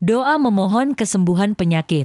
Doa memohon kesembuhan penyakit.